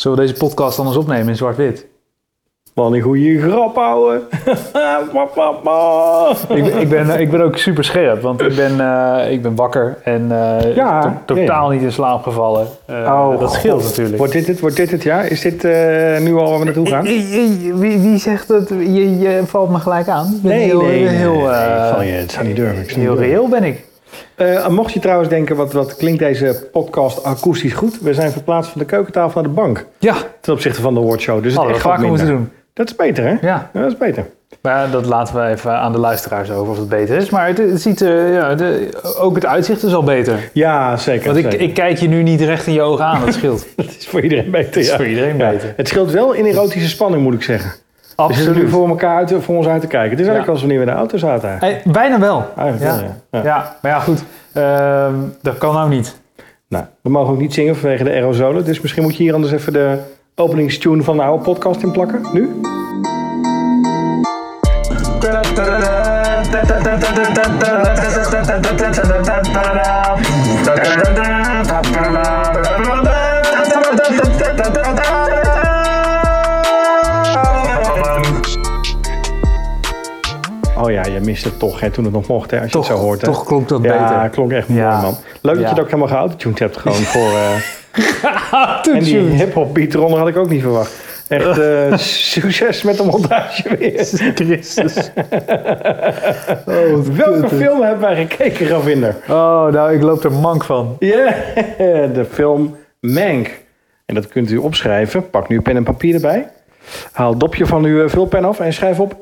Zullen we deze podcast anders opnemen in zwart-wit? Wat een goede grap, ouwe. ik, ben- ik, ben, ik ben ook super scherp, want ik ben, eh, ik ben wakker en eh, Ja, to- totaal niet in slaap gevallen. Eh, Oh, dat scheelt God. natuurlijk. Wordt dit het? Wordt dit het? Ja? Is dit eh, nu al waar we naartoe gaan? Eh, eh, Wie, wie zegt dat? Je, je valt me gelijk aan. Ben heel, heel, eh, Van je, het zou niet durven. Ik heel durven. reëel Eh, mocht je trouwens denken, wat, wat klinkt deze podcast akoestisch goed? We zijn verplaatst van de keukentafel naar de bank. Ja, Ten opzichte van de awardshow. Dus het echt wat vaker moeten doen. Dat is beter, hè? Ja, Ja, dat is beter. maar dat laten we even aan de luisteraars over of het beter is. Maar het, het ziet, eh, ja, de, ook het uitzicht is al beter. Ja, zeker. Want ik, zeker. ik kijk je nu niet recht in je ogen aan, dat scheelt. Het is voor iedereen beter, Het is ja. voor iedereen Ja. beter. Het scheelt wel in erotische spanning, moet ik zeggen. Nu Absoluut. voor, elkaar uit, voor ons uit te kijken. Het is eigenlijk als wanneer we in de auto zaten. eigenlijk. Eh, bijna wel. Eigenlijk Ja. wel, ja. Ja. Ja, maar ja, goed. Ehm, dat kan nou niet. Nou, we mogen ook niet zingen vanwege de aerosolen. Dus misschien moet je hier anders even de openingstune van de oude podcast in plakken. Nu? Ja, je mist het toch hè, toen het nog mocht, hè, als je het zo hoort. Hè. toch klonk dat ja, beter. klonk echt Ja. mooi, man. Leuk dat Ja. je het ook helemaal geautotuned hebt gewoon voor... eh, en die hip-hop beat eronder had ik ook niet verwacht. Echt eh, succes met de montage weer. Christus. Oh, Welke film hebben wij gekeken, Ravinder? Oh, nou, ik loop er mank van. Ja, de film Mank. En dat kunt u opschrijven. Pak nu pen en papier erbij. Haal het dopje van uw eh, vulpen af en schrijf op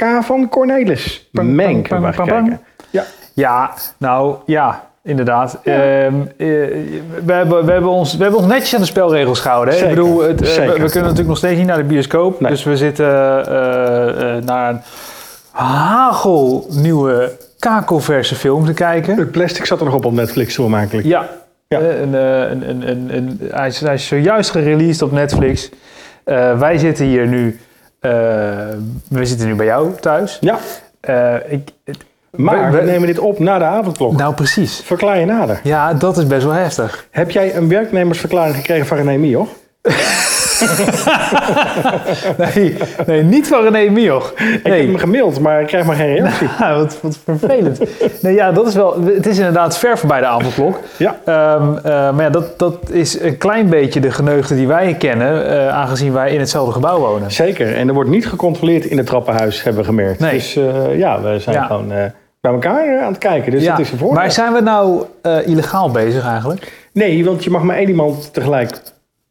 M-A-N-K van Cornelis. Wij pam, pam, gekeken. Ja. Ja, nou, ja, inderdaad. Ehm, eh, we, hebben, we, hebben ons, we hebben ons netjes aan de spelregels gehouden. Hè? Zeker, Ik bedoel, het, eh, we, we kunnen natuurlijk nog steeds niet naar de bioscoop. Nee. Dus we zitten eh, naar een hagelnieuwe kakelverse film te kijken. Het plastic zat er nog op op Netflix toen eigenlijk. Ja, Ja. Een, een, een, een, een- hij, is, hij is zojuist gereleased op Netflix. Wij zitten hier nu, we zitten nu bij jou thuis. Ja, Eh, ik, maar we- nemen dit op na de avondklok. nou, precies. Verklaar je nader. Ja, dat is best wel heftig. Heb jij een werknemersverklaring gekregen van René Mioch? Nee, nee niet van René Mioch. Ik heb hem gemaild, maar ik krijg maar geen reactie. Ja, wat, wat vervelend. Nee, ja, dat is wel, het is inderdaad ver voorbij de avondklok. Ja. Ehm, eh, maar ja, dat, dat is een klein beetje de geneugde die wij kennen, eh, aangezien wij in hetzelfde gebouw wonen. Zeker. En er wordt niet gecontroleerd in het trappenhuis, hebben we gemerkt. Nee. Dus eh, ja, we zijn Ja. gewoon bij elkaar aan het kijken. Dus Ja, dat is een voordeel. maar zijn we nou illegaal bezig eigenlijk? Nee, want je mag maar één iemand tegelijk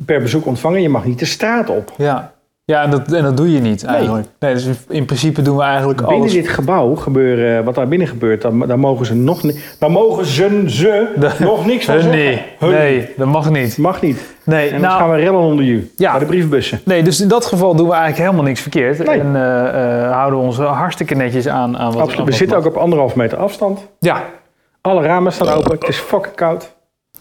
per bezoek ontvangen. Je mag niet de straat op. Ja. Ja, en dat, en dat doe je niet eigenlijk. Nee, dus in principe doen we eigenlijk Binnen alles... dit gebouw gebeuren, wat daar binnen gebeurt, dan, dan mogen ze nog dan mogen ze, ze De- nog niks van zeggen. nee, Hun. nee, dat mag niet. Mag niet. Nee, En dan gaan nou, we rellen onder je. Ja. Bij de brievenbussen. nee, dus in dat geval doen we eigenlijk helemaal niks verkeerd. Nee. En eh, eh, houden we ons hartstikke netjes aan, aan wat... Absoluut. We zitten ook op anderhalf meter afstand. Ja, Alle ramen staan open. Het is fucking koud.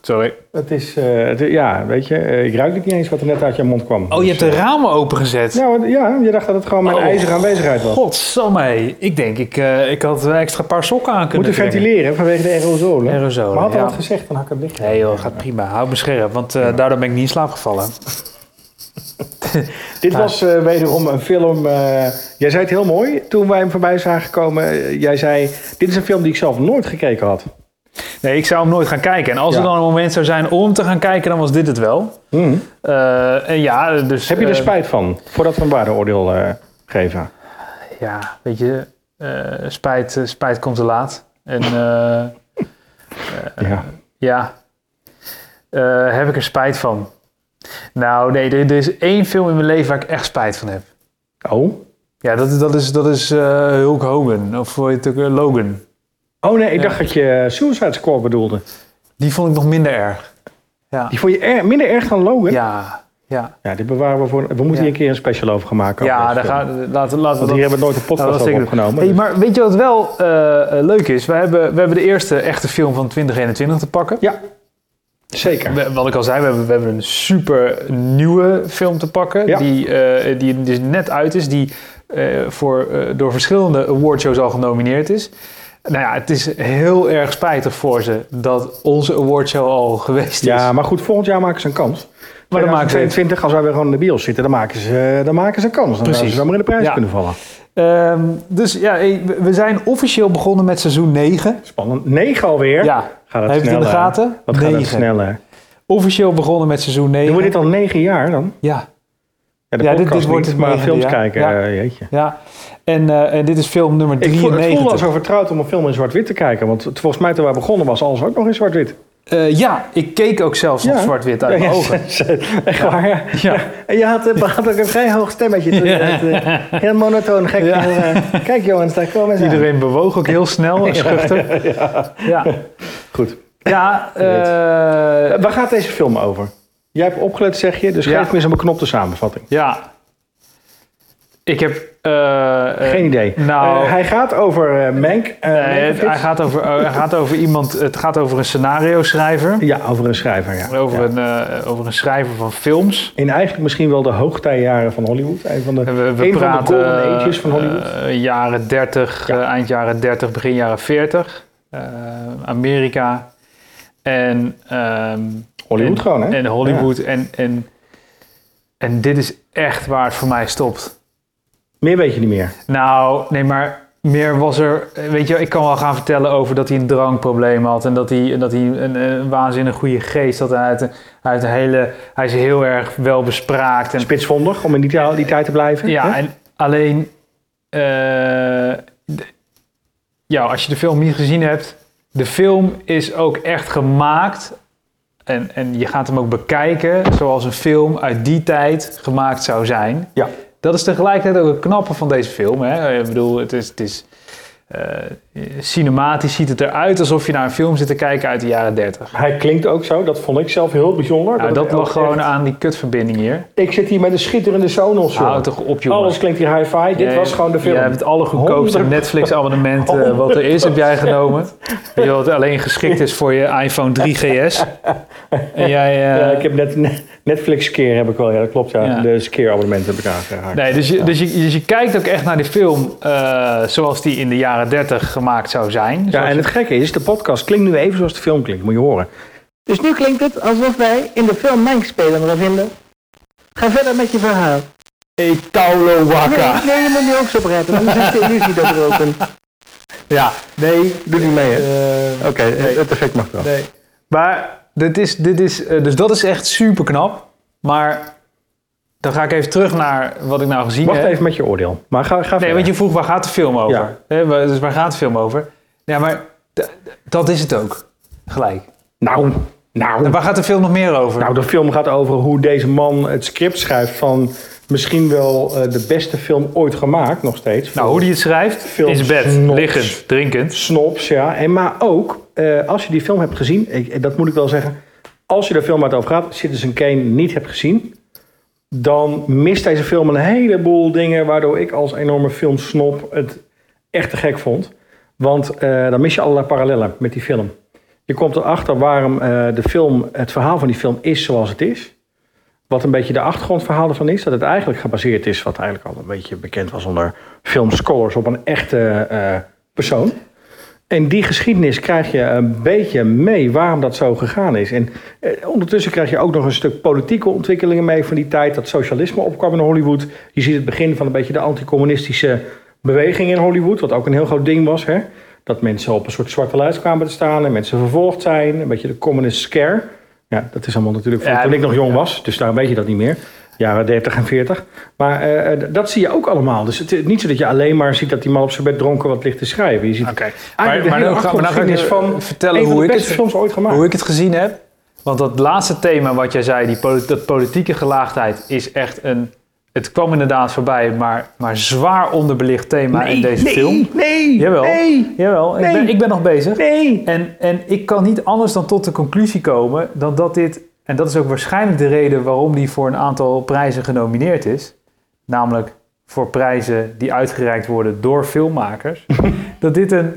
Sorry. Het is, eh, het- ja, weet je, eh, ik ruik het niet eens wat er net uit je mond kwam. Oh, je hebt de ramen opengezet. Ja, want- ja, je dacht dat het gewoon mijn Oh, ijzeren aanwezigheid was. Godsamme. Ik denk, ik, eh, ik had een extra paar sokken aan kunnen Moeten ventileren vanwege de aerosolen. Aerosolen, Maar had hij ja. wat gezegd, dan had ik het dicht. Nee joh, gaat prima. Hou me scherp, want eh, daardoor ben ik niet in slaap gevallen. Dit was eh, wederom een film. eh, jij zei het heel mooi toen wij hem voorbij zagen komen. Eh, jij zei: Dit is een film die ik zelf nooit gekeken had. Nee, ik zou hem nooit gaan kijken. En als Ja. er dan een moment zou zijn om te gaan kijken, dan was dit het wel. Eh, en ja, dus... Heb je er eh, spijt van voordat we een waardeoordeel eh, geven? Ja, weet je, spijt, spijt komt te laat. En ja. ja, heb ik er spijt van? Nou, nee, er, er is één film in mijn leven waar ik echt spijt van heb. Oh? Ja, dat, is- dat is, dat is Hulk Hogan, of hoe heet het ook, Logan. Oh nee, ik dacht dat je Suicide Squad bedoelde. Die vond ik nog minder erg. Ja, Die vond je er- minder erg dan Logan? ja, ja. Ja, dit bewaren we voor. We moeten Ja. hier een keer een special over gaan maken. Ja, daar film. gaan, laten, laten we dat... hier hebben we nooit een podcast Nou, over opgenomen. Hey, dus- maar weet je wat wel eh, eh, leuk is? We hebben, we hebben de eerste echte film van 2021 te pakken. Ja, zeker. We- Wat ik al zei, we hebben, we hebben een super nieuwe film te pakken. Ja. Die, eh, die dus net uit is. Die eh, voor, eh, door verschillende awardshows al genomineerd is. Nou ja, het is heel erg spijtig voor ze dat onze awardshow al geweest is. Ja, maar goed, volgend jaar maken ze een kans. Maar dan maken ze- 2022, als wij weer gewoon in de bios zitten, dan maken ze, dan maken ze een kans. Dan Precies. zouden ze zomaar in de prijs Ja. kunnen vallen. Ehm, dus ja, eh, we- zijn officieel begonnen met seizoen 9. Spannend. 9 alweer. Ja, Gaat het heeft het in de gaten? Wat gaat het 9. sneller. Officieel begonnen met seizoen 9. Doen we dit al 9 jaar dan? Ja, Ja, de Ja, dit- wordt het maar films jaar. kijken, Ja. eh, jeetje. ja. En, eh, en dit is film nummer Ik voel, het 93. voelde al zo vertrouwd om een film in zwart-wit te kijken. Want het, volgens mij toen wij begonnen was alles ook nog in zwart-wit. Eh, ja, ik keek ook zelfs nog zwart-wit uit Ja, mijn ja, ogen. Echt waar, ja. Ja. En je had, had ook een vrij hoog stemmetje. Toen, het, eh, heel monotoon, gek. Ja. heel, kijk jongens, daar komen ze aan. Iedereen bewoog ook heel snel en schuchter. Ja, Goed. ja waar gaat deze film over? Jij hebt opgelet, zeg je, dus Ja. geef me eens een beknopte samenvatting. ja. Ik heb... eh, eh, Geen idee. Nou, Eh, hij gaat over eh Mank. het, hij gaat over, eh, hij gaat over iemand... Het gaat over een scenario schrijver. Ja, over een schrijver, ja. Over, Ja. een, over een schrijver van films. In eigenlijk misschien wel de hoogtijjaren van Hollywood. Een van de, We, we een van de praten golden ages van Hollywood. jaren 30, Ja. eh, eind jaren 30, begin jaren 40. eh, Amerika. En, ehm, Hollywood en, gewoon, hè? En Hollywood. En, en, en dit is echt waar het voor mij stopt. Meer weet je niet meer. Nou, nee, maar meer was er... Weet je, ik kan wel gaan vertellen over dat hij een drankprobleem had. En dat hij, dat hij een, een waanzinnig goede geest had. En uit, een- uit een hele... Hij is heel erg wel bespraakt. En, Spitsvondig, om in die, tijd te blijven. Ja, hè? en alleen... eh, de- ja, als je de film niet gezien hebt... De film is ook echt gemaakt... En, en je gaat hem ook bekijken zoals een film uit die tijd gemaakt zou zijn. Ja. Dat is tegelijkertijd ook het knappe van deze film. Hè? Ik bedoel, het is... Het is eh, cinematisch ziet het eruit alsof je naar een film zit te kijken uit de jaren 30. Hij klinkt ook zo, dat vond ik zelf heel bijzonder. Nou, dat lag gewoon echt- aan die kutverbinding hier. Ik zit hier met een schitterende Sonos. Houd toch op, jongen. Alles klinkt hier hi-fi. Dit was gewoon de film. Jij hebt het allergoedkoopste 100 Netflix-abonnement eh, wat er is, heb jij genomen. Weet je wat alleen geschikt is voor je iPhone 3GS. En jij... eh, Ja, ik heb net net- Netflix Scare heb ik wel, ja dat klopt ja. Ja. De Scare abonnement heb ik aangehaakt. Nee, dus je, dus, je, dus je kijkt ook echt naar die film eh, zoals die in de jaren 30 gemaakt zou zijn. Ja, en het gekke is, de podcast klinkt nu even zoals de film klinkt, moet je horen. Dus nu klinkt het alsof wij in de film Mank spelen, Ravinder. Ga verder met je verhaal. Hey, Paulo Waka. Nee, nee, je moet nu ook zo praten, anders is de illusie doorbroken. Ja, nee. Doe niet mee, hè? eh, Oké, het effect mag wel. nee. Maar dit is, dit is, eh, dus dat is echt super knap. Maar dan ga ik even terug naar wat ik nou gezien Wacht heb. even met je oordeel. Maar ga, ga Nee, want je vroeg waar gaat de film over? Ja. Dus waar gaat de film over? Ja, maar dat is het ook. Gelijk. Nou, nou. En waar gaat de film nog meer over? Nou, de film gaat over hoe deze man het script schrijft van misschien wel eh, de beste film ooit gemaakt, nog steeds. Nou, hoe die het schrijft, Film in bed, snops. liggend, drinkend. Snops, ja. En maar ook, eh, als je die film hebt gezien, ik, dat moet ik wel zeggen. Als je de film waar het over gaat, Citizen Kane, niet hebt gezien, dan mist deze film een heleboel dingen waardoor ik als enorme filmsnop het echt te gek vond. Want eh, dan mis je allerlei parallellen met die film. Je komt erachter waarom eh, de film, het verhaal van die film is zoals het is. Wat een beetje de achtergrondverhaal ervan is. Dat het eigenlijk gebaseerd is, wat eigenlijk al een beetje bekend was onder filmscores, op een echte eh, persoon. En die geschiedenis krijg je een beetje mee waarom dat zo gegaan is. En eh, ondertussen krijg je ook nog een stuk politieke ontwikkelingen mee van die tijd. Dat socialisme opkwam in Hollywood. Je ziet het begin van een beetje de anticommunistische beweging in Hollywood. Wat ook een heel groot ding was. Hè? Dat mensen op een soort zwarte lijst kwamen te staan. En mensen vervolgd zijn. Een beetje de communist scare. Ja, dat is allemaal natuurlijk van Ja, toen ik nog jong was. Dus daar weet je dat niet meer. Jaren 30 en 40. Maar eh, eh, dat zie je ook allemaal. Dus het is niet zo dat je alleen maar ziet dat die man op zijn bed dronken wat ligt te schrijven. Je ziet Oké. Eigenlijk Maar, de maar dan ga, ik achtergrondgeschiedenis van vertellen hoe ik, het, films ooit gemaakt. hoe ik het gezien heb. Want dat laatste thema wat jij zei, die dat politieke gelaagdheid, is echt een... Het kwam inderdaad voorbij, maar, maar zwaar onderbelicht thema in deze nee, film. Nee, Jawel. nee, Jawel, ik, ben, ik ben nog bezig. nee. En, en ik kan niet anders dan tot de conclusie komen dan dat dit, en dat is ook waarschijnlijk de reden waarom die voor een aantal prijzen genomineerd is, namelijk voor prijzen die uitgereikt worden door filmmakers, dat dit een,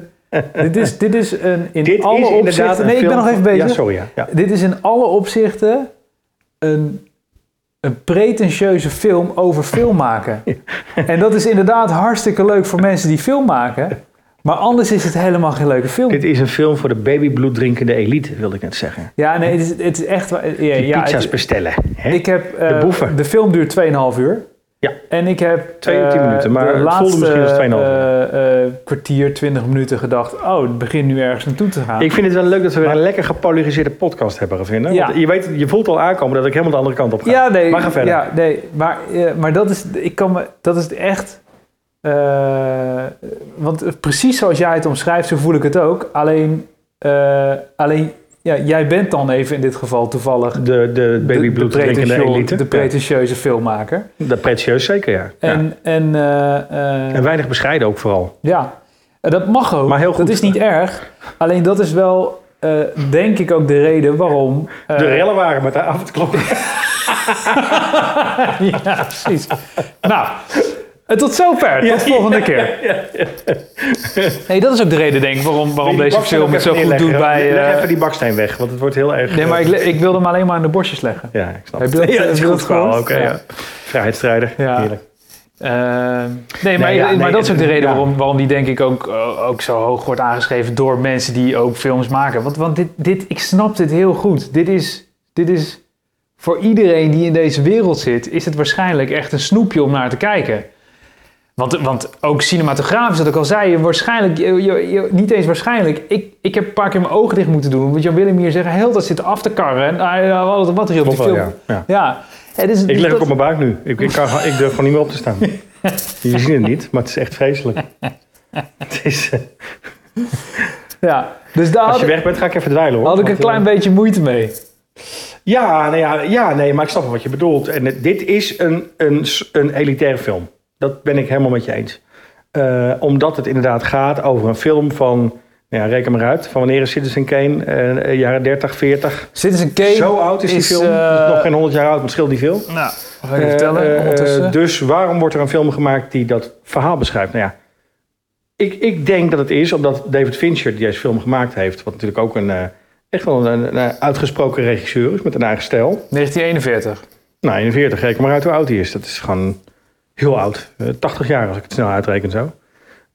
dit is, dit is een in Dit alle is opzichten, nee ik ben nog even bezig, Ja, sorry. Ja. Ja. dit is in alle opzichten een, een pretentieuze film over film maken. En dat is inderdaad hartstikke leuk voor mensen die film maken. Maar anders is het helemaal geen leuke film. Dit is een film voor de babybloed drinkende elite, wilde ik net zeggen. Ja, nee, het is, het is echt... Ja, Die ja, pizza's het- bestellen. Hè? ik heb, eh, De boeven. De film duurt 2,5 uur. Ja. En ik heb Twee eh, minuten, maar de het laatste voelde misschien als 2,5 uur. eh, eh, kwartier, 20 minuten gedacht... oh, het begint nu ergens naartoe te gaan. Ik vind het wel leuk dat we weer een lekker gepolariseerde podcast hebben gevonden. Ja. Want je, weet, je voelt al aankomen dat ik helemaal de andere kant op ga. Ja, nee. Maar ga verder. Ja, nee. Maar, eh, maar dat is, ik kan me, dat is echt. Eh, want precies zoals jij het omschrijft, zo voel ik het ook. Alleen, eh, alleen ja, jij bent dan even in dit geval toevallig De, de de, de, babybloed drinkende elite. de pretentieuze filmmaker. Dat pretentieus zeker, ja. ja. En, en, eh, En weinig bescheiden ook vooral. ja, dat mag ook. Maar heel goed. Dat is niet erg. Alleen dat is wel, eh, denk ik, ook de reden waarom. De rellen waren met de avondklok. ja, precies. nou, en tot zover. Tot volgende keer. Nee, dat is ook de reden, denk ik, waarom, waarom deze film het zo goed doet bij... Leg eh, even die baksteen weg, want het wordt heel erg... Nee, maar eh, ik, ik wilde hem alleen maar aan de borstjes leggen. Ja, ik snap Heb het. je dat- ja, dat is goed verhaal. Oké. Vrijheidsstrijder. Ja. Heerlijk. Eh, nee, maar, ja, nee, maar dat is ook de reden ja. waarom, waarom die denk ik ook, eh, ook zo hoog wordt aangeschreven door mensen die ook films maken. Want, want dit, dit, ik snap dit heel goed. Dit is, dit is voor iedereen die in deze wereld zit, is het waarschijnlijk echt een snoepje om naar te kijken. Want, want ook cinematografisch, dat ik al zei, waarschijnlijk, je- je- niet eens waarschijnlijk. Ik, ik heb een paar keer mijn ogen dicht moeten doen. Want Jan Willem hier zeggen, heel dat zit af te karren. En ah, wat, wat er op die film. ja. ja. Ja. Het is, Ik leg dat- ook op mijn buik nu. Ik, ik, kan, ik durf gewoon niet meer op te staan. Je ziet het niet, maar het is echt vreselijk. Het is, eh, Ja, dus daar als je weg bent, ga ik even dweilen hoor. had ik een Want, eh, klein beetje moeite mee. Ja, nou ja, ja, nee, maar ik snap wel wat je bedoelt. En dit is een, een, een elitaire film. Dat ben ik helemaal met je eens. Eh, omdat het inderdaad gaat over een film van, nou ja, reken maar uit, van wanneer is Citizen Kane? Eh, eh, jaren 30, 40. Citizen Kane Zo oud is die is, film. nog geen 100 jaar oud, maar het scheelt niet veel. Nou, ga ik vertellen eh, dus waarom wordt er een film gemaakt die dat verhaal beschrijft? Nou ja, ik, ik denk dat het is omdat David Fincher, die deze film gemaakt heeft, wat natuurlijk ook een, eh, echt wel een, een uitgesproken regisseur is met een eigen stijl. 1941. Nou, 41, reken maar uit hoe oud hij is. Dat is gewoon heel oud. Eh, 80 jaar als ik het snel uitreken zo.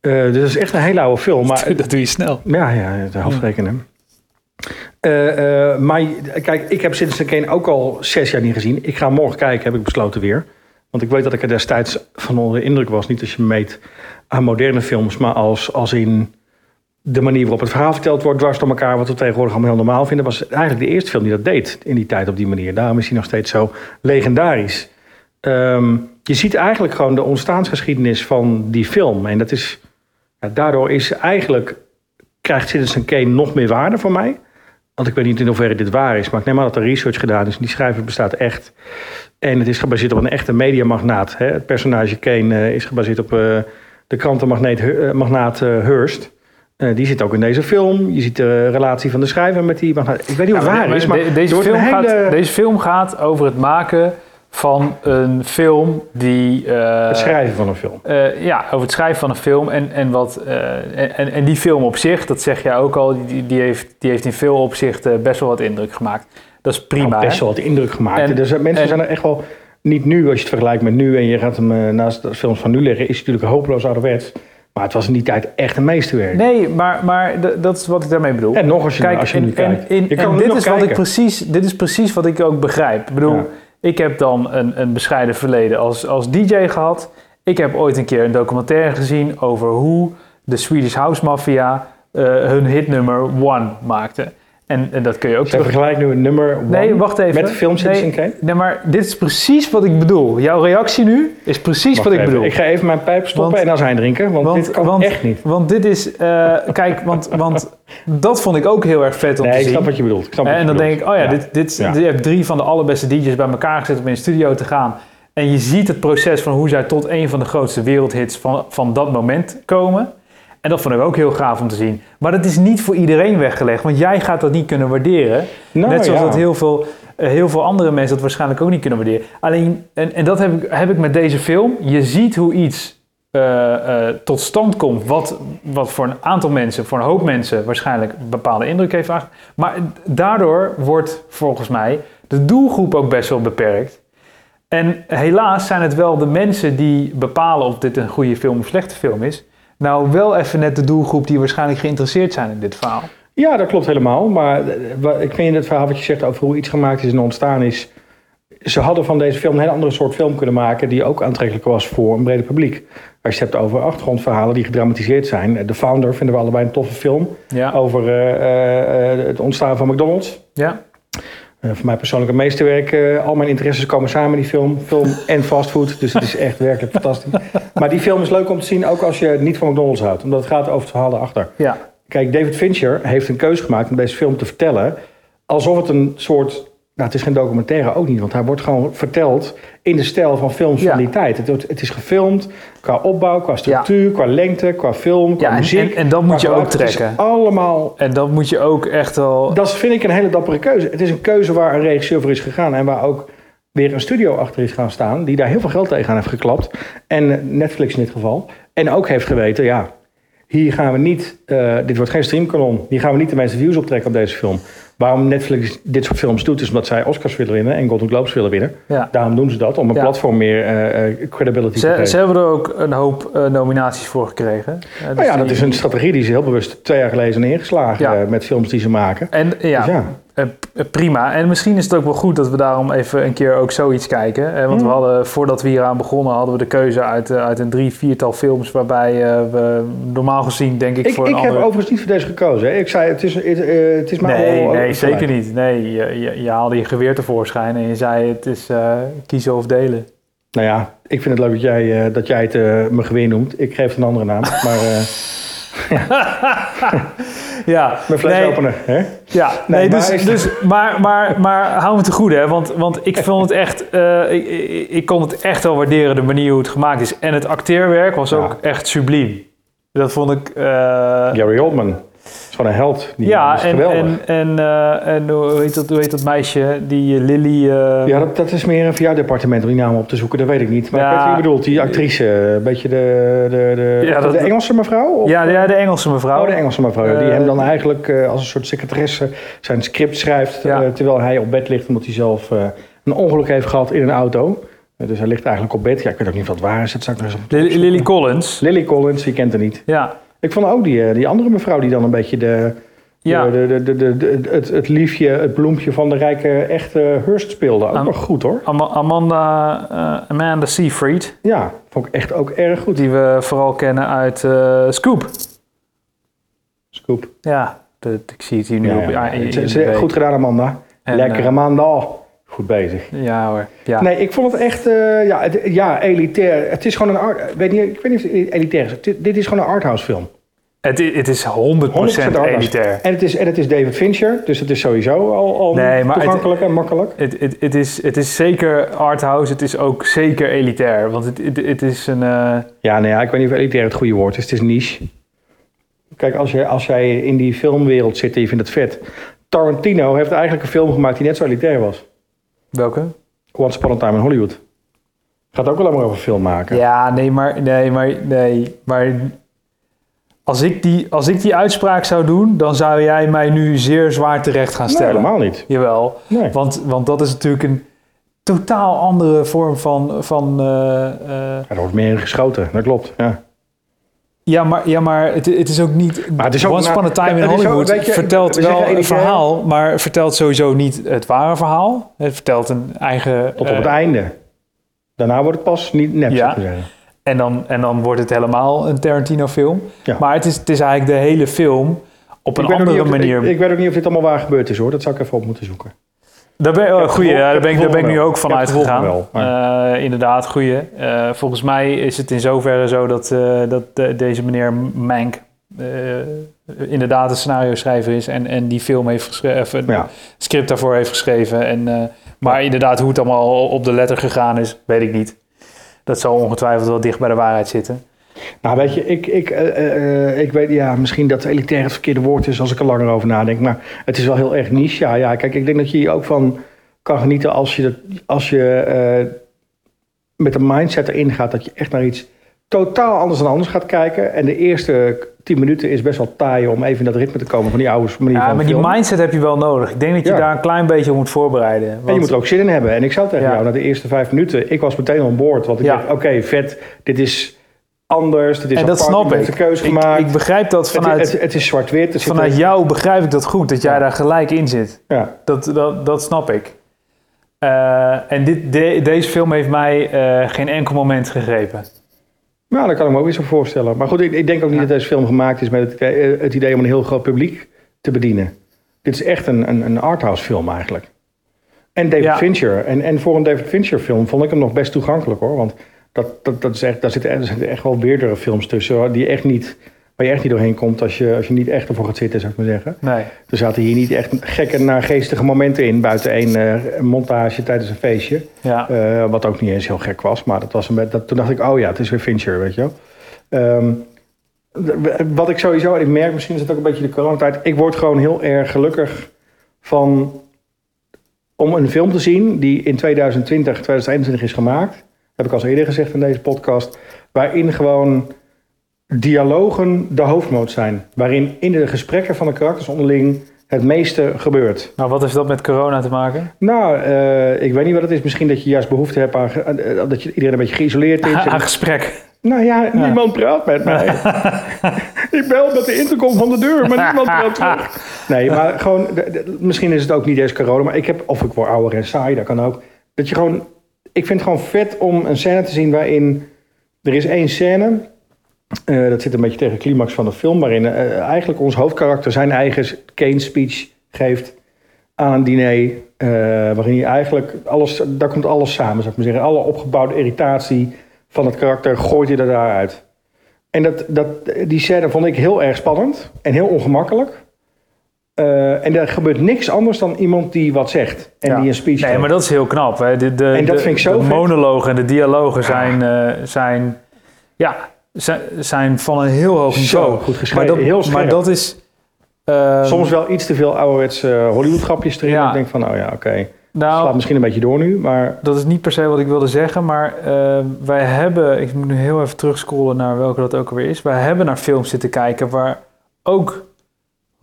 Eh, dus dat is echt een hele oude film. Maar dat doe je snel. ja, ja, het hoofdrekenen. Eh, eh, maar kijk, ik heb Citizen Kane ook al zes jaar niet gezien. Ik ga morgen kijken, heb ik besloten weer. Want ik weet dat ik er destijds van onder de indruk was. Niet als je meet aan moderne films, maar als, als in de manier waarop het verhaal verteld wordt, dwars door elkaar, wat we tegenwoordig allemaal heel normaal vinden, was eigenlijk de eerste film die dat deed in die tijd op die manier. Daarom is hij nog steeds zo legendarisch. Ehm, je ziet eigenlijk gewoon de ontstaansgeschiedenis van die film. En dat is, ja, daardoor is eigenlijk, krijgt Citizen Kane nog meer waarde voor mij. Want ik weet niet in hoeverre dit waar is, maar ik neem aan dat er research gedaan is. En die schrijver bestaat echt. En het is gebaseerd op een echte mediamagnaat. Hè? Het personage Kane eh, is gebaseerd op eh, de krantenmagnaat uh, magnaat, eh, Hearst. Eh, die zit ook in deze film. Je ziet de relatie van de schrijver met die magnaat. Ik weet niet of het waar is, maar de- deze, film hele... gaat, deze film gaat over het maken van een film die... eh, Het schrijven van een film. eh, ja, over het schrijven van een film. En, en, wat, eh, en, en die film op zich, dat zeg jij ook al, die, die, heeft, die heeft in veel opzichten best wel wat indruk gemaakt. Dat is prima. Nou, best wel wat indruk gemaakt. En- dus mensen en- zijn er echt wel... Niet nu, als je het vergelijkt met nu... en je gaat hem naast de films van nu leggen... is het natuurlijk hopeloos ouderwets. Maar het was in die tijd echt een meesterwerk. Nee, maar, maar dat is wat ik daarmee bedoel. En nog als je, Kijk, als je en, nu kijkt. en- je kan dit, is wat ik precies, dit is precies wat ik ook begrijp. Ik bedoel, Ja. Ik heb dan een, een bescheiden verleden als, als DJ gehad. Ik heb ooit een keer een documentaire gezien over hoe de Swedish House Mafia eh, hun hitnummer One maakte. En, en dat kun je ook Zij terug... vergelijkt nu een nummer Nee, wacht even. met de film Citizen nee, Kane. nee, maar dit is precies wat ik bedoel. Jouw reactie nu is precies Wacht wat ik bedoel. Ik ga even mijn pijp stoppen Want- en azijn drinken. Want, dit kan want, echt niet. Want dit is... eh, kijk, want, want dat vond ik ook heel erg vet om Nee, te ik zien. snap wat je bedoelt. Ik snap wat en je dan bedoelt. denk ik, oh ja, dit, dit, Ja. je hebt drie van de allerbeste DJ's bij elkaar gezet om in een studio te gaan. En je ziet het proces van hoe zij tot een van de grootste wereldhits van, van dat moment komen. En dat vond ik ook heel gaaf om te zien. Maar dat is niet voor iedereen weggelegd, want jij gaat dat niet kunnen waarderen. Nou, Net zoals ja. dat heel veel, eh, heel veel andere mensen dat waarschijnlijk ook niet kunnen waarderen. Alleen, en, en dat heb ik, heb ik met deze film. Je ziet hoe iets eh, eh, tot stand komt, wat, wat voor een aantal mensen, voor een hoop mensen waarschijnlijk een bepaalde indruk heeft. Maar daardoor wordt volgens mij de doelgroep ook best wel beperkt. En helaas zijn het wel de mensen die bepalen of dit een goede film of slechte film is, nou wel even net de doelgroep die waarschijnlijk geïnteresseerd zijn in dit verhaal. Ja, dat klopt helemaal. Maar eh, ik vind het verhaal wat je zegt over hoe iets gemaakt is en ontstaan is. Ze hadden van deze film een hele andere soort film kunnen maken. die ook aantrekkelijk was voor een breder publiek. Als je het hebt over achtergrondverhalen die gedramatiseerd zijn. The Founder vinden we allebei een toffe film. Ja. Over eh, eh, eh, het ontstaan van McDonald's. Ja. Eh, voor mij persoonlijk een meesterwerk. Eh, al mijn interesses komen samen in die film. Film en fastfood. Dus het is echt werkelijk fantastisch. Maar die film is leuk om te zien, ook als je niet van McDonald's houdt. Omdat het gaat over het verhaal erachter. Ja. Kijk, David Fincher heeft een keuze gemaakt om deze film te vertellen. Alsof het een soort. Nou, het is geen documentaire ook niet, want hij wordt gewoon verteld in de stijl van films Ja. van die tijd. Het, het is gefilmd qua opbouw, qua structuur, qua lengte, qua film, qua Ja, en- muziek. en- en dat moet je ook geluid. Het is trekken. allemaal En dat moet je ook echt wel... dat vind ik een hele dappere keuze. Het is een keuze waar een regisseur voor is gegaan en waar ook weer een studio achter is gaan staan, die daar heel veel geld tegenaan heeft geklapt. En Netflix in dit geval. En ook heeft geweten, ja, hier gaan we niet, eh, dit wordt geen streamkanon, hier gaan we niet de meeste views optrekken op deze film. Waarom Netflix dit soort films doet, is omdat zij Oscars willen winnen en Golden Globes willen winnen. Ja. Daarom doen ze dat, om een Ja. platform meer eh, eh, credibility te geven. ze hebben er ook een hoop nominaties voor gekregen. Dus nou ja, dat is een strategie die ze heel bewust twee jaar geleden zijn ingeslagen Ja. met films die ze maken. En ja, Dus prima. En misschien is het ook wel goed dat we daarom even een keer ook zoiets kijken. Eh, want we hadden, voordat we hieraan begonnen, hadden we de keuze uit, eh, uit een drie, viertal films. Waarbij eh, we normaal gezien, denk ik, Ik, voor ik een heb overigens niet voor deze gekozen. hè. Ik zei, het is, het, eh, het is maar Nee, nee, zeker gelijk. niet. Nee, je, je, je haalde je geweer tevoorschijn en je zei het is eh, kiezen of delen. Nou ja, ik vind het leuk dat jij, eh, dat jij het eh, mijn geweer noemt. Ik geef het een andere naam. Maar eh Ja, mijn vleesopener. hè? Ja, nee, maar dus, dus, maar, maar, maar hou me te goede, hè? Want, want ik vond het echt, eh, ik, ik, ik kon het echt wel waarderen, de manier hoe het gemaakt is. En het acteerwerk was ook echt subliem. Dat vond ik, eh, Gary Oldman. Gewoon een held. Die ja, is en, geweldig. en, en, eh, en hoe, heet dat, hoe heet dat meisje, die eh, Lily... eh, ja, dat, dat is meer een VR-departement om die naam op te zoeken. Dat weet ik niet. Maar Ja. ik weet wie je bedoelt. Die actrice. Een beetje de, de, de, Ja, dat- de Engelse mevrouw? Of? ja, ja, de Engelse mevrouw. Oh, de Engelse mevrouw. die Eh, hem dan eigenlijk eh, als een soort secretaresse zijn script schrijft. Ja. eh, terwijl hij op bed ligt omdat hij zelf eh, een ongeluk heeft gehad in een auto. Eh, dus hij ligt eigenlijk op bed. Ja, ik weet ook niet wat waar is. Het zou ik nog eens Lily Collins. Lily Collins, die kent er niet. Ja, Ik vond ook die, eh, die andere mevrouw die dan een beetje de, ja. de, de, de, het, het liefje, het bloempje van de rijke echte Hurst speelde. Ook Am- nog goed hoor. Ama- Amanda, eh, Amanda Seyfried, Ja, vond ik echt ook erg goed. die we vooral kennen uit eh, Scoop. Scoop. Ja, ik zie het hier nu Ja, op. ja. Ze- ze- week. goed gedaan Amanda. En, Lekker Amanda. Goed bezig. Ja hoor. Ja. Nee, ik vond het echt, eh, ja, het- ja, elitair. Het is gewoon een art, weet niet, ik weet niet of het elitair is. Dit, dit is gewoon een arthouse film. Het, het is 100%, 100% arthouse. elitair. En het, is, en het is David Fincher, dus het is sowieso al, al Nee, het- toegankelijk en makkelijk. Het, het, het, is, het is zeker arthouse, het is ook zeker elitair. Want het, het, het is een... eh, Ja, nou ja, ik weet niet of elitair het goede woord is. Het is niche. Kijk, als, je, als jij in die filmwereld zit en je vindt het vet. Tarantino heeft eigenlijk een film gemaakt die net zo elitair was. Welke? Once Upon a Time in Hollywood. Gaat ook alleen maar over film maken. Ja, nee, maar... Nee, maar, nee, maar als, ik die, als ik die uitspraak zou doen, dan zou jij mij nu zeer zwaar terecht gaan Nee, stellen. helemaal niet. Jawel. Nee. Want, want dat is natuurlijk een totaal andere vorm van... van eh, eh, Er wordt meer geschoten, dat klopt. Ja. Ja, maar, ja, maar het, het is ook niet... Maar het is ook Once na- Upon a Time in Hollywood vertelt we wel een verhaal, maar vertelt sowieso niet het ware verhaal. Het vertelt een eigen... Tot op eh, het einde. Daarna wordt het pas niet nep, Ja. En dan, en dan wordt het helemaal een Tarantino-film. Ja. Maar het is, het is eigenlijk de hele film op een andere of- manier. Ik, ik weet ook niet of dit allemaal waar gebeurd is hoor. Dat zou ik even op moeten zoeken. Daar ben, oh, goeie, ja, daar ik ben ik, daar ben ik nu ook van uitgegaan. Eh, inderdaad, goeie. Eh, volgens mij is het in zoverre zo dat, eh, dat deze meneer Mank inderdaad een scenario schrijver is en, en die film heeft geschreven, Ja. script daarvoor heeft geschreven. En, maar inderdaad, hoe het allemaal op de letter gegaan is, weet ik niet. Dat zal ongetwijfeld wel dicht bij de waarheid zitten. Nou, weet je, ik, ik, eh, eh, ik weet, ja, misschien dat elitair het verkeerde woord is als ik er langer over nadenk. Maar het is wel heel erg niche. Ja, ja, kijk, ik denk dat je hier ook van kan genieten als je, dat, als je eh, met een mindset erin gaat dat je echt naar iets totaal anders dan anders gaat kijken. En de eerste tien minuten is best wel taai om even in dat ritme te komen van die oude manier Ja, van maar die mindset heb je wel nodig. Ik denk dat je Ja. daar een klein beetje op moet voorbereiden. En je Want- moet er ook zin in hebben. En ik zou tegen Ja. jou, na de eerste vijf minuten, ik was meteen on board. Want ik Ja. dacht, oké, vet, dit is anders. Is En dat apart, snap ik. een keuze Ik, gemaakt. ik begrijp dat vanuit, het, het, is zwart-wit. vanuit jou begrijp ik dat goed, dat jij Ja. daar gelijk in zit. Ja. Dat, dat, dat snap ik. Eh, en dit, de- deze film heeft mij eh, geen enkel moment gegrepen. Nou, dat kan ik me ook weer zo voorstellen. Maar goed, ik, ik denk ook niet Ja. dat deze film gemaakt is met het, idee- het idee om een heel groot publiek te bedienen. Dit is echt een, een, een arthouse film eigenlijk. En David Ja. Fincher. En, en voor een David Fincher film vond ik hem nog best toegankelijk hoor. Want dat, dat, dat is echt, daar, zitten, er zitten echt wel weerdere films tussen. hoor, Die echt niet, waar je echt niet doorheen komt als je, als je niet echt ervoor gaat zitten, zou ik maar zeggen. Nee. Er zaten hier niet echt gekke, naargeestige momenten in. Buiten één eh, montage tijdens een feestje. Ja. Eh, wat ook niet eens heel gek was. Maar dat was een, dat, toen dacht ik, oh ja, het is weer Fincher, weet je wel. Ehm, wat ik sowieso, ik merk misschien is het ook een beetje de coronatijd. Ik word gewoon heel erg gelukkig van om een film te zien die in 2020, 2021 is gemaakt. Heb ik al eerder gezegd in deze podcast. Waarin gewoon dialogen de hoofdmoot zijn. Waarin in de gesprekken van de karakters onderling het meeste gebeurt. Nou, wat heeft dat met corona te maken? Nou, eh, ik weet niet wat het is. Misschien dat je juist behoefte hebt aan, aan, eh, dat je iedereen een beetje geïsoleerd is. Aan En- gesprek. nou ja, niemand praat met mij. ik bel met de intercom van de deur, maar niemand praat terug. Nee, maar gewoon, misschien is het ook niet eens corona, maar ik heb, of ik word ouder en saai, dat kan ook. Dat je gewoon, ik vind het gewoon vet om een scène te zien waarin, er is één scène, eh, dat zit een beetje tegen de climax van de film, waarin eh, eigenlijk ons hoofdkarakter zijn eigen Kane speech geeft aan een diner, eh, waarin hij eigenlijk alles, daar komt alles samen, zou ik maar zeggen. Alle opgebouwde irritatie van het karakter gooit hij er daaruit. En dat, dat, die scène vond ik heel erg spannend en heel ongemakkelijk. Eh, en er gebeurt niks anders dan iemand die wat zegt en Ja. die een speech Nee, maar dat is heel knap. Hè. De, de, En dat de- vind ik zo de vet. monologen en de dialogen zijn, eh, zijn, ja, zijn, zijn van een heel hoog Zo niveau. goed geschreven, maar dat, heel scherp. Maar dat is... ehm, Soms wel iets te veel ouderwetse Hollywood grapjes erin. Ja. Ik denk van, nou ja, oké. nou, Slaat misschien een beetje door nu, maar dat is niet per se wat ik wilde zeggen, maar eh, wij hebben, ik moet nu heel even terugscrollen naar welke dat ook alweer is. Wij hebben naar films zitten kijken waar ook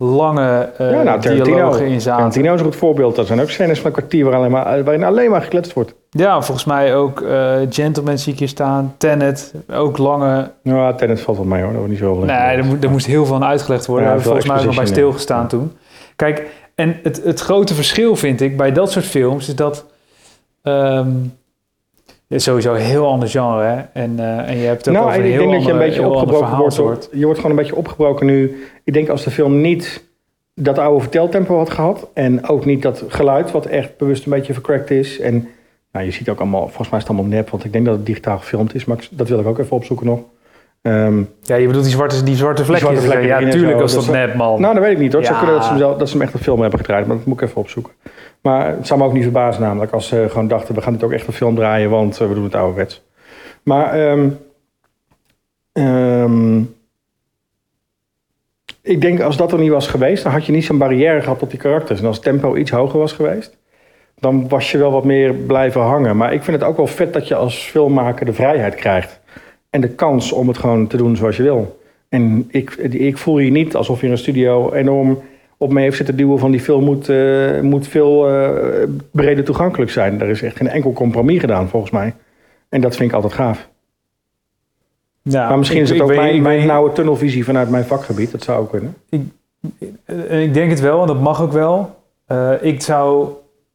lange eh, ja, nou, dialogen in zaten. Tarantino is een goed voorbeeld. Dat zijn ook scènes van een kwartier waar alleen maar, waarin alleen maar gekletst wordt. Ja, volgens mij ook eh Gentleman zie ik hier staan, Tenet, ook lange... Nou, Tenet valt wel mee hoor, dat wordt niet zo Nee, er, er moest heel veel aan uitgelegd worden. Ja, Daar hebben we volgens mij nog bij stilgestaan toen. Kijk, en het, het grote verschil vind ik bij dat soort films is dat... ehm, is sowieso een heel ander genre, hè? En, eh, en je hebt ook Nou, over ik heel denk dat je een beetje opgebroken wordt. door-. Je wordt gewoon een beetje opgebroken nu. Ik denk als de film niet dat oude verteltempo had gehad. En ook niet dat geluid wat echt bewust een beetje vercrackt is. En nou, je ziet ook allemaal, volgens mij is het allemaal nep. Want ik denk dat het digitaal gefilmd is. Maar dat wil ik ook even opzoeken nog. Ehm, Ja, je bedoelt die zwarte, die zwarte vlekjes. zwarte vlekken ja, erin en tuurlijk zo, was dat dat man. nou, dat weet ik niet hoor. Het zou kunnen dat ze, dat ze hem echt een film hebben gedraaid. Maar dat moet ik even opzoeken. Maar het zou me ook niet verbazen namelijk. Als ze gewoon dachten, we gaan dit ook echt een film draaien. Want eh, we doen het ouderwets. Maar ehm, ehm, ik denk als dat er niet was geweest, dan had je niet zo'n barrière gehad op die karakters. En als het tempo iets hoger was geweest, dan was je wel wat meer blijven hangen. Maar ik vind het ook wel vet dat je als filmmaker de vrijheid krijgt. En de kans om het gewoon te doen zoals je wil. En ik, ik voel hier niet alsof je in een studio enorm op me heeft zitten duwen van die film moet, eh, moet veel eh, breder toegankelijk zijn. Er is echt geen enkel compromis gedaan volgens mij. En dat vind ik altijd gaaf. Ja, maar misschien ik- is het ik ook weet- mijn, ik mijn nauwe tunnelvisie vanuit mijn vakgebied. Dat zou ook kunnen. Eh, Ik denk het wel, en dat mag ook wel. Ik zou,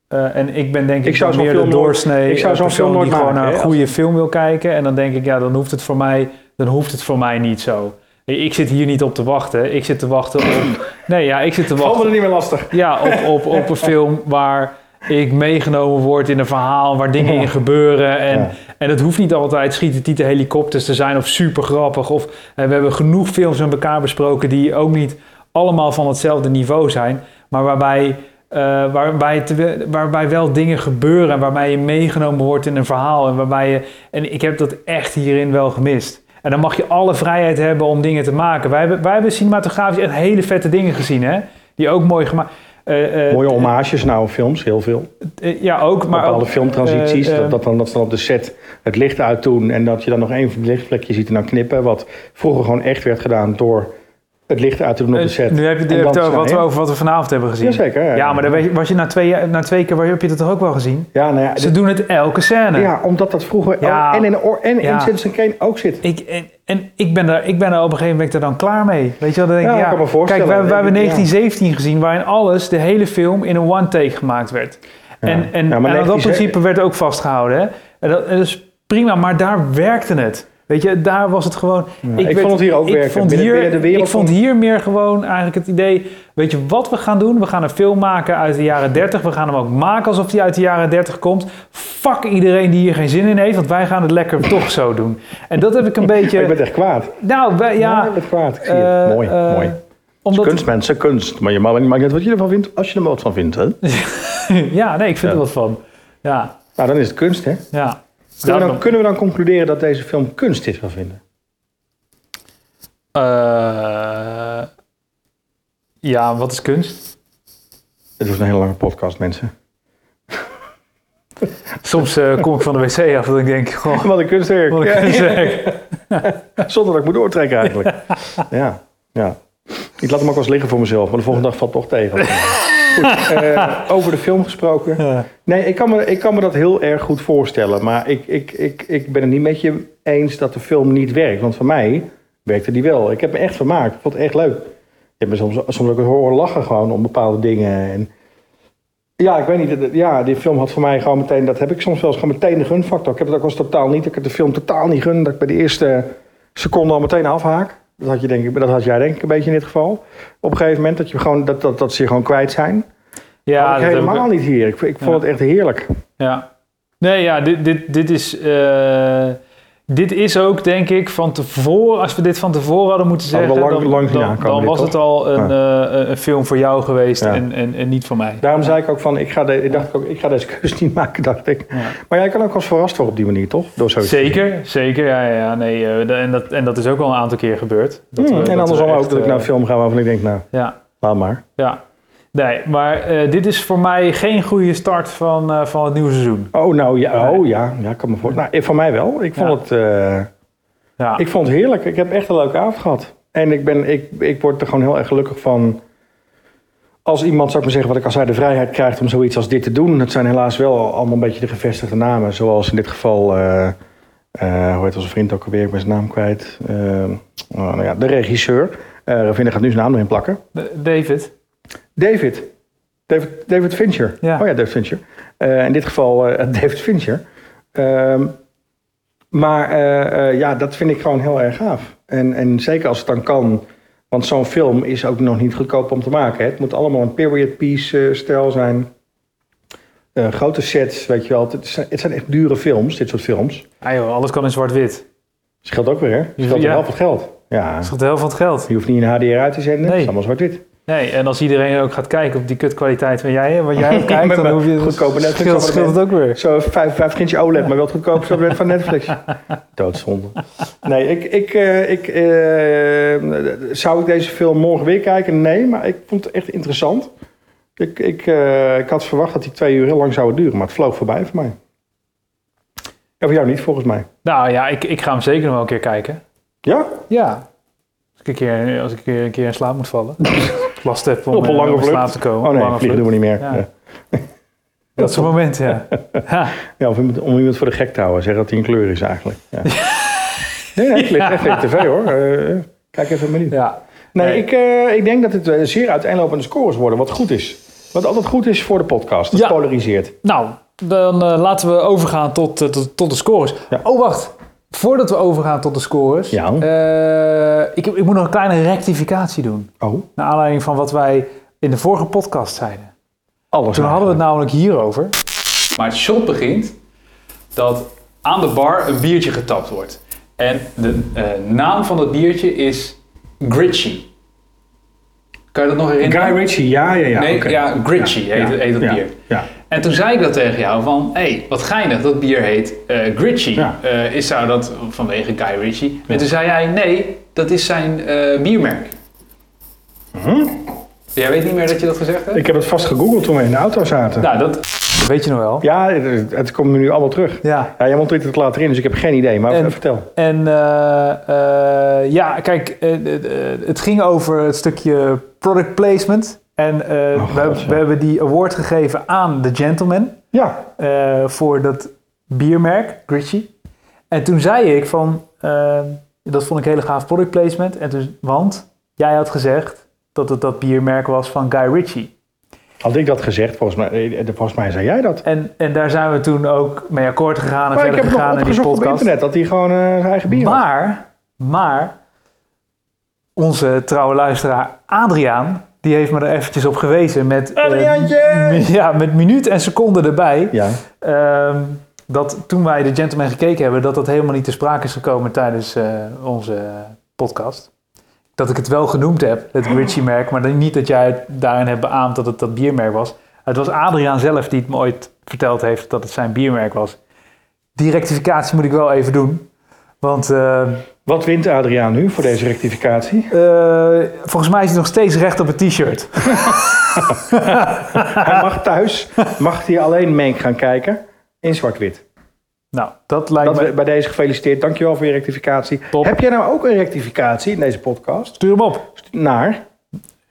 eh, en ik ben denk ik, Ik zou meer de doorsnee ik zou zo'n persoon film nooit die gewoon naar een goede film wil kijken. En dan denk ik, ja, dan hoeft het voor mij, dan hoeft het voor mij niet zo. Ik zit hier niet op te wachten. Ik zit te wachten op. Nee, ja, ik zit te Valt me wachten. niet meer lastig. Ja, op, op, op een film waar ik meegenomen word in een verhaal waar dingen in gebeuren. En, Ja. en het hoeft niet altijd schieten tieten helikopters te zijn of super grappig. Of we hebben genoeg films met elkaar besproken die ook niet allemaal van hetzelfde niveau zijn. Maar waarbij, eh, waarbij, te- waarbij wel dingen gebeuren en waarbij je meegenomen wordt in een verhaal. En, waarbij je, en ik heb dat echt hierin wel gemist. En dan mag je alle vrijheid hebben om dingen te maken. Wij hebben, wij hebben cinematografisch echt hele vette dingen gezien, hè? Die ook mooi gemaakt. eh, eh, Mooie homages naar oude films, heel veel. ja, ook. Maar Bepaalde ook, filmtransities. dat, dat, dan, dat ze dan op de set het licht uitdoen. En dat je dan nog één lichtvlekje ziet en dan knippen. Wat vroeger gewoon echt werd gedaan door het licht uit te doen op de set. Eh, Nu heb je het over wat, we, over wat we vanavond hebben gezien. Jazeker, ja. Ja, maar dan je- was je na twee, na twee keer heb je dat toch ook wel gezien? Ja, nou ja, Ze dit- doen het elke scène. ja, omdat dat vroeger Ja. en in, en Ja. in Citizen Kane ook zit. Ik, en en ik, ben er, ik ben er op een gegeven moment er dan klaar mee. Weet je wel, dan denk ik, Ja, ik kan me voorstellen. Kijk, we, we hebben Ja. 1917 gezien waarin alles, de hele film, in een one-take gemaakt werd. En, en, en dat 19 principe werd ook vastgehouden. Hè? En dat, en dat is prima, maar daar werkte het. Weet je, daar was het gewoon... ik werd- vond het hier ook ik werken. Vond Binnen- hier, binnen de wereld ik vond hier meer gewoon eigenlijk het idee... Weet je wat we gaan doen? We gaan een film maken uit de jaren 30. We gaan hem ook maken alsof hij uit de jaren 30 komt. Fuck iedereen die hier geen zin in heeft, want wij gaan het lekker toch zo doen. En dat heb ik een beetje... Ik ben echt kwaad. Nou, wij- ja... ik ben kwaad. Ik zie eh, het. Mooi, eh, mooi. Omdat, Kunst, mensen, kunst. Maar je mag maakt net wat je ervan vindt, als je er wat van vindt. Hè? ja, nee, ik vind Ja. er wat van. Ja, Nou, dan is het kunst, hè? ja. Kunnen we, Ja, dan, kunnen we dan concluderen dat deze film kunst is gaan vinden? eh, ja, wat is kunst? Het was een hele lange podcast, mensen. Soms eh, kom ik van de wc af en ik denk, Wat een kunstwerk. wat een Ja, kunstwerk. Zonder dat ik moet doortrekken eigenlijk. Ja, ja. Ik laat hem ook wel eens liggen voor mezelf, maar de volgende dag valt toch tegen. Goed, eh, over de film gesproken. Ja. Nee, ik kan, me, ik kan me dat heel erg goed voorstellen. Maar ik, ik, ik, ik ben het niet met je eens dat de film niet werkt. Want voor mij werkte die wel. Ik heb me echt vermaakt. Ik vond het echt leuk. Ik heb me soms, soms ook horen lachen gewoon om bepaalde dingen. En ja, ik weet niet. Ja, die film had voor mij gewoon meteen... Dat heb ik soms wel eens gewoon meteen de gunfactor. Ik heb het ook wel eens totaal niet. Ik heb de film totaal niet gun. Dat ik bij de eerste seconde al meteen afhaak. Dat had, je denk ik, dat had jij denk ik een beetje in dit geval. Op een gegeven moment dat, je gewoon, dat, dat, dat ze je gewoon kwijt zijn. Ja, ik- helemaal niet hier. Ik, ik vond Ja. het echt heerlijk. Ja. Nee, ja, dit, dit, dit is... eh, dit is ook, denk ik, van tevoren... Als we dit van tevoren hadden moeten zeggen... lang- dan, lang dan, was het al een, eh, een film voor jou geweest Ja. en, en, en niet voor mij. Daarom zei ik ook van, ik ga, de, ik dacht ook, ik ga deze keuze niet maken, dacht ik. Maar jij kan ook eens verrast worden op die manier, toch? Door zoiets. Zeker, zeker. Ja, ja, nee, eh, en, dat, en dat is ook al een aantal keer gebeurd. Dat Hmm, we- en andersom echt, ook, dat ik eh, naar een film ga waarvan ik denk, nou, Ja, laat maar. ja. Nee, maar eh, dit is voor mij geen goede start van, eh, van het nieuwe seizoen. Oh, nou ja, oh, ja, ja, kan me voor. Nou, eh, voor mij wel. Ik vond, Ja. het, Ja, ik vond het heerlijk. Ik heb echt een leuke avond gehad. En ik, ben, ik, ik word er gewoon heel erg gelukkig van. Als iemand, zou ik maar zeggen, wat ik al zei, de vrijheid krijgt om zoiets als dit te doen. Het zijn helaas wel allemaal een beetje de gevestigde namen. Zoals in dit geval, hoe heet onze vriend ook alweer, ik ben zijn naam kwijt. Eh, nou ja, de regisseur. Ravinder gaat nu zijn naam erin plakken. David. David. David, David Fincher. Ja. Oh ja, David Fincher. Eh, in dit geval eh, David Fincher. Ehm, maar eh, ja, dat vind ik gewoon heel erg gaaf. En, en zeker als het dan kan. Want zo'n film is ook nog niet goedkoop om te maken. Hè. Het moet allemaal een period piece stijl zijn. Grote sets, weet je wel. Het zijn, het zijn echt dure films, dit soort films. Ah joh, alles kan in zwart-wit. Scheelt ook weer, hè? Scheelt Ja. heel veel geld. Ja. Dat is de helft van het geld. Je hoeft niet in HDR uit te zenden. Het Nee. is allemaal zwart-wit. Nee, en als iedereen ook gaat kijken op die kutkwaliteit van jij, wat jij ook Met kijkt, dan hoef je goedkope Netflix scheelt, scheelt het ook weer. Zo vijf, vijf inch OLED, maar wel het goedkoopste van Netflix. Doodzonde. Nee, ik, ik, eh, ik, eh, zou ik deze film morgen weer kijken? Nee, maar ik vond het echt interessant. Ik, ik, eh, ik had verwacht dat die twee uur heel lang zouden duren, maar het vloog voorbij voor mij. Ja, voor jou niet, volgens mij. Nou ja, ik, ik ga hem zeker nog wel een keer kijken. Ja? Ja. Als ik een keer, als ik een keer, een keer in slaap moet vallen. Last heb om, Op een eh, lange vlucht. te komen. Oh nee, vliegen doen we niet meer. Ja. Dat soort momenten, ja. ja. Ja, of om iemand voor de gek te houden. Zeggen dat hij een kleur is eigenlijk. Ja. nee, nee, ik lig even in tv hoor. Eh, kijk even een minuut. ja. Nee, Nee. Ik, eh, ik denk dat het eh, zeer uiteenlopende scores worden, wat goed is. Wat altijd goed is voor de podcast. Dat Ja. polariseert. Nou, dan laten we overgaan tot, tot, tot de scores. Ja. Oh, wacht. Voordat we overgaan tot de scores. Ja. eh, ik, ik moet nog een kleine rectificatie doen. Oh, Naar aanleiding van wat wij in de vorige podcast zeiden. alles. Toen hadden we het namelijk hierover. Maar het shot begint dat aan de bar een biertje getapt wordt. En de eh, naam van dat biertje is Gritchy. Kan je dat nog herinneren? Guy Ritchie, ja, ja, ja. nee, ja, Gritchy Ja, heet, ja, heet dat ja, bier. Ja. En toen zei ik dat tegen jou van, hé, hey, wat geinig, dat bier heet Gritchy. Ja. Eh, is zou dat vanwege Guy Ritchie? En toen zei jij, nee, dat is zijn eh, biermerk. Jij weet niet meer dat je dat gezegd hebt? Ik heb het vast gegoogeld toen we in de auto zaten. Nou, dat weet je nog wel. Ja, het, het komt nu allemaal terug. Ja. Ja, jij monteert het later in, dus ik heb geen idee. Maar En- vertel. En ja, kijk, het ging over het stukje product placement. En eh, Oh, we, God, we hebben die award gegeven aan The Gentleman. Ja, eh, voor dat biermerk, Gritchy. En toen zei ik van, eh, dat vond ik hele gaaf product placement. En toen, want jij had gezegd dat het dat biermerk was van Guy Ritchie. had ik dat gezegd, volgens mij, volgens mij zei jij dat. En, en daar zijn we toen ook mee akkoord gegaan en Maar ik verder heb het nog gegaan in die opgezocht op podcast. internet, dat hij gewoon zijn eigen bier had. Maar, maar, onze trouwe luisteraar Adriaan, die heeft me er eventjes op gewezen met, Adriaantje! ja, met minuut en seconde erbij. Ja, Ehm, dat toen wij de Gentleman gekeken hebben, dat dat helemaal niet te sprake is gekomen tijdens eh, onze podcast. Dat ik het wel genoemd heb, het Ritchie-merk, maar niet dat jij het daarin hebt beaamd dat het dat biermerk was. Het was Adriaan zelf die het me ooit verteld heeft dat het zijn biermerk was. Die rectificatie moet ik wel even doen. Want eh, Wat wint Adriaan nu voor deze rectificatie? eh, volgens mij is hij nog steeds recht op het t-shirt. Hij mag thuis, mag hij alleen Menk gaan kijken in zwart-wit. Nou, dat lijkt Dat me... bij deze gefeliciteerd. Dankjewel voor je rectificatie. Top. Heb jij nou ook een rectificatie in deze podcast? Stuur hem op. Naar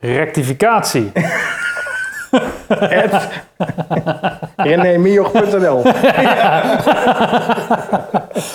Rectificatie. renémioch.nl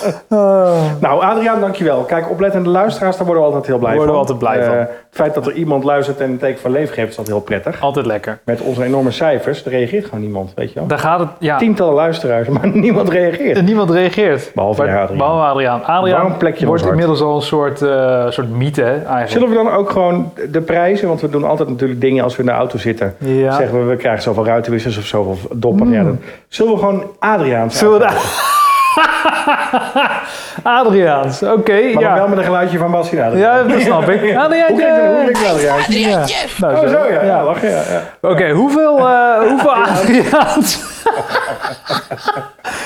Nou, Adriaan, dankjewel. Kijk, oplettende luisteraars, daar worden we altijd heel blij Worden we van. altijd blij Eh, van. Het feit dat er iemand luistert en een teken van leven geeft, is altijd heel prettig. Altijd lekker. Met onze enorme cijfers, er reageert gewoon niemand, weet je wel. Daar gaat het... Ja. Tientallen luisteraars, maar niemand reageert. En niemand reageert. Behalve Maar- Adriaan. Behalve Adriaan. Adriaan Waarom plek je in wordt inmiddels al een soort, eh, soort mythe hè, eigenlijk. Zullen we dan ook gewoon de prijzen, want we doen altijd natuurlijk dingen als we in de auto zitten. Ja. Mm. Zeggen we, we krijgen zoveel ruitenwissers of zoveel doppen. Ja, dan, zullen we gewoon Adriaan Zullen we Adriaans, oké. Maar dan ja. wel met een geluidje van Bas Adriaan. ja, dat snap ik. Adriaan, Hoe klinkt hoe klinkt Adriaan? ja. Nou, Oh, zo. zo ja. ja. ja, ja. Oké, hoeveel, eh hoeveel Adriaans...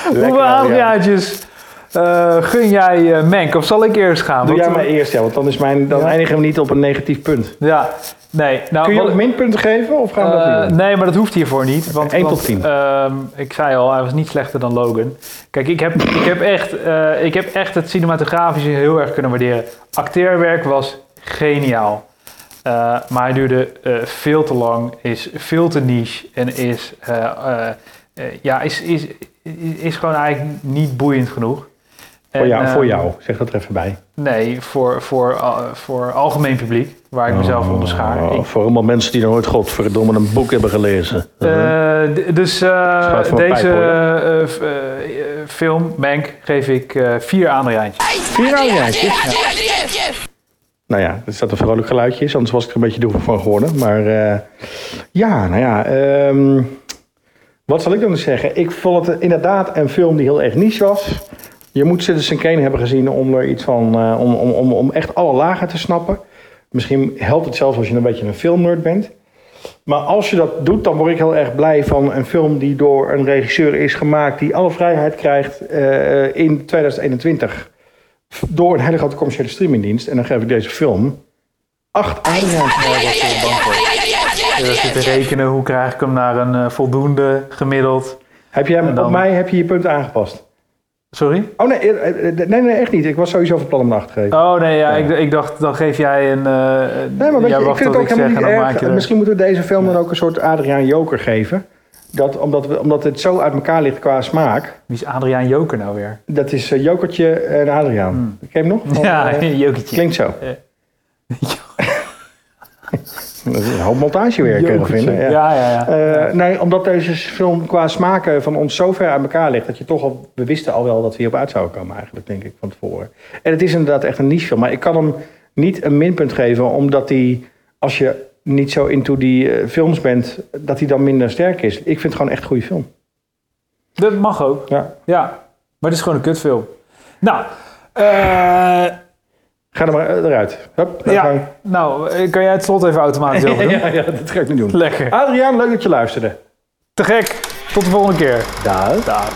hoeveel Adriaan. Adriaantjes eh, gun jij eh Menk? Of zal ik eerst gaan? Doe jij maar eerst, ja, want dan, is mijn, dan Ja. eindigen we niet op een negatief punt. Ja, nee. Nou, Kun je ook minpunten geven of gaan we dat Eh, niet doen? nee, maar dat hoeft hiervoor niet. Want, 1 tot want, 10. ehm, ik zei al, hij was niet slechter dan Logan. Kijk, ik heb, ik heb, echt, ik heb echt het cinematografische heel erg kunnen waarderen. Acteerwerk was geniaal. Maar hij duurde veel te lang, is veel te niche en is, ja, is, is, is gewoon eigenlijk niet boeiend genoeg. Voor, jou, voor ehm, jou, zeg dat er even bij. Nee, voor, voor, voor algemeen publiek, waar ik mezelf onderschaar. Oh, Ik- voor allemaal mensen die nooit godverdomme een boek hebben gelezen. Eh, dus eh, een deze eh, film, Mank, geef ik eh, vier aanrijntjes. Vier Adriaantjes. Nou ja, er staat een vrolijk geluidje, is, anders was ik er een beetje doof van geworden. Maar eh, ja, nou ja. ehm, wat zal ik dan zeggen? Ik vond het inderdaad een film die heel erg niche was. Je moet Citizen Kane hebben gezien om er iets van, eh, om, om, om, om echt alle lagen te snappen. Misschien helpt het zelfs als je een beetje een filmnerd bent. Maar als je dat doet, dan word ik heel erg blij van een film die door een regisseur is gemaakt, die alle vrijheid krijgt eh, in 2021 door een hele grote commerciële streamingdienst. En dan geef ik deze film acht Adriaantjes. We zitten rekenen, hoe krijg ik hem naar een eh, voldoende gemiddeld. Heb dan- op mij heb je je punten aangepast? Sorry? Oh nee, eh, eh, nee, nee, echt niet. Ik was sowieso van plan om acht te geven. Oh nee, ja, ik, ik dacht, dan geef jij een... eh nee, maar weet je, ik vind het ook helemaal niet erg. er- Misschien moeten we deze film dan ook een soort Adriaan Joker geven. Dat, omdat, we, omdat het zo uit elkaar ligt qua smaak. Wie is Adriaan Joker nou weer? Dat is Jokertje en Adriaan. Ken je hem nog? Van, ja, eh, Jokertje. Klinkt zo. Dat is een hoop montagewerk Jokertje. vinden. Ja. Ja, ja, ja. Eh, nee, omdat deze film qua smaken van ons zo ver uit elkaar ligt... dat je toch al... We wisten al wel dat we hierop uit zouden komen eigenlijk, denk ik, van tevoren. En het is inderdaad echt een niche film. Maar ik kan hem niet een minpunt geven... omdat hij, als je niet zo into die eh, films bent... dat hij dan minder sterk is. Ik vind het gewoon echt een goede film. Dat mag ook. Ja. Ja, maar het is gewoon een kutfilm. Nou, eh... Ga er maar eh, eruit. Hup, Ja, gang. nou, eh, kan jij het slot even automatisch over doen? ja, ja, dat ga ik nu doen. Lekker. Adriaan, leuk dat je luisterde. Te gek. Tot de volgende keer. Dag. Dag.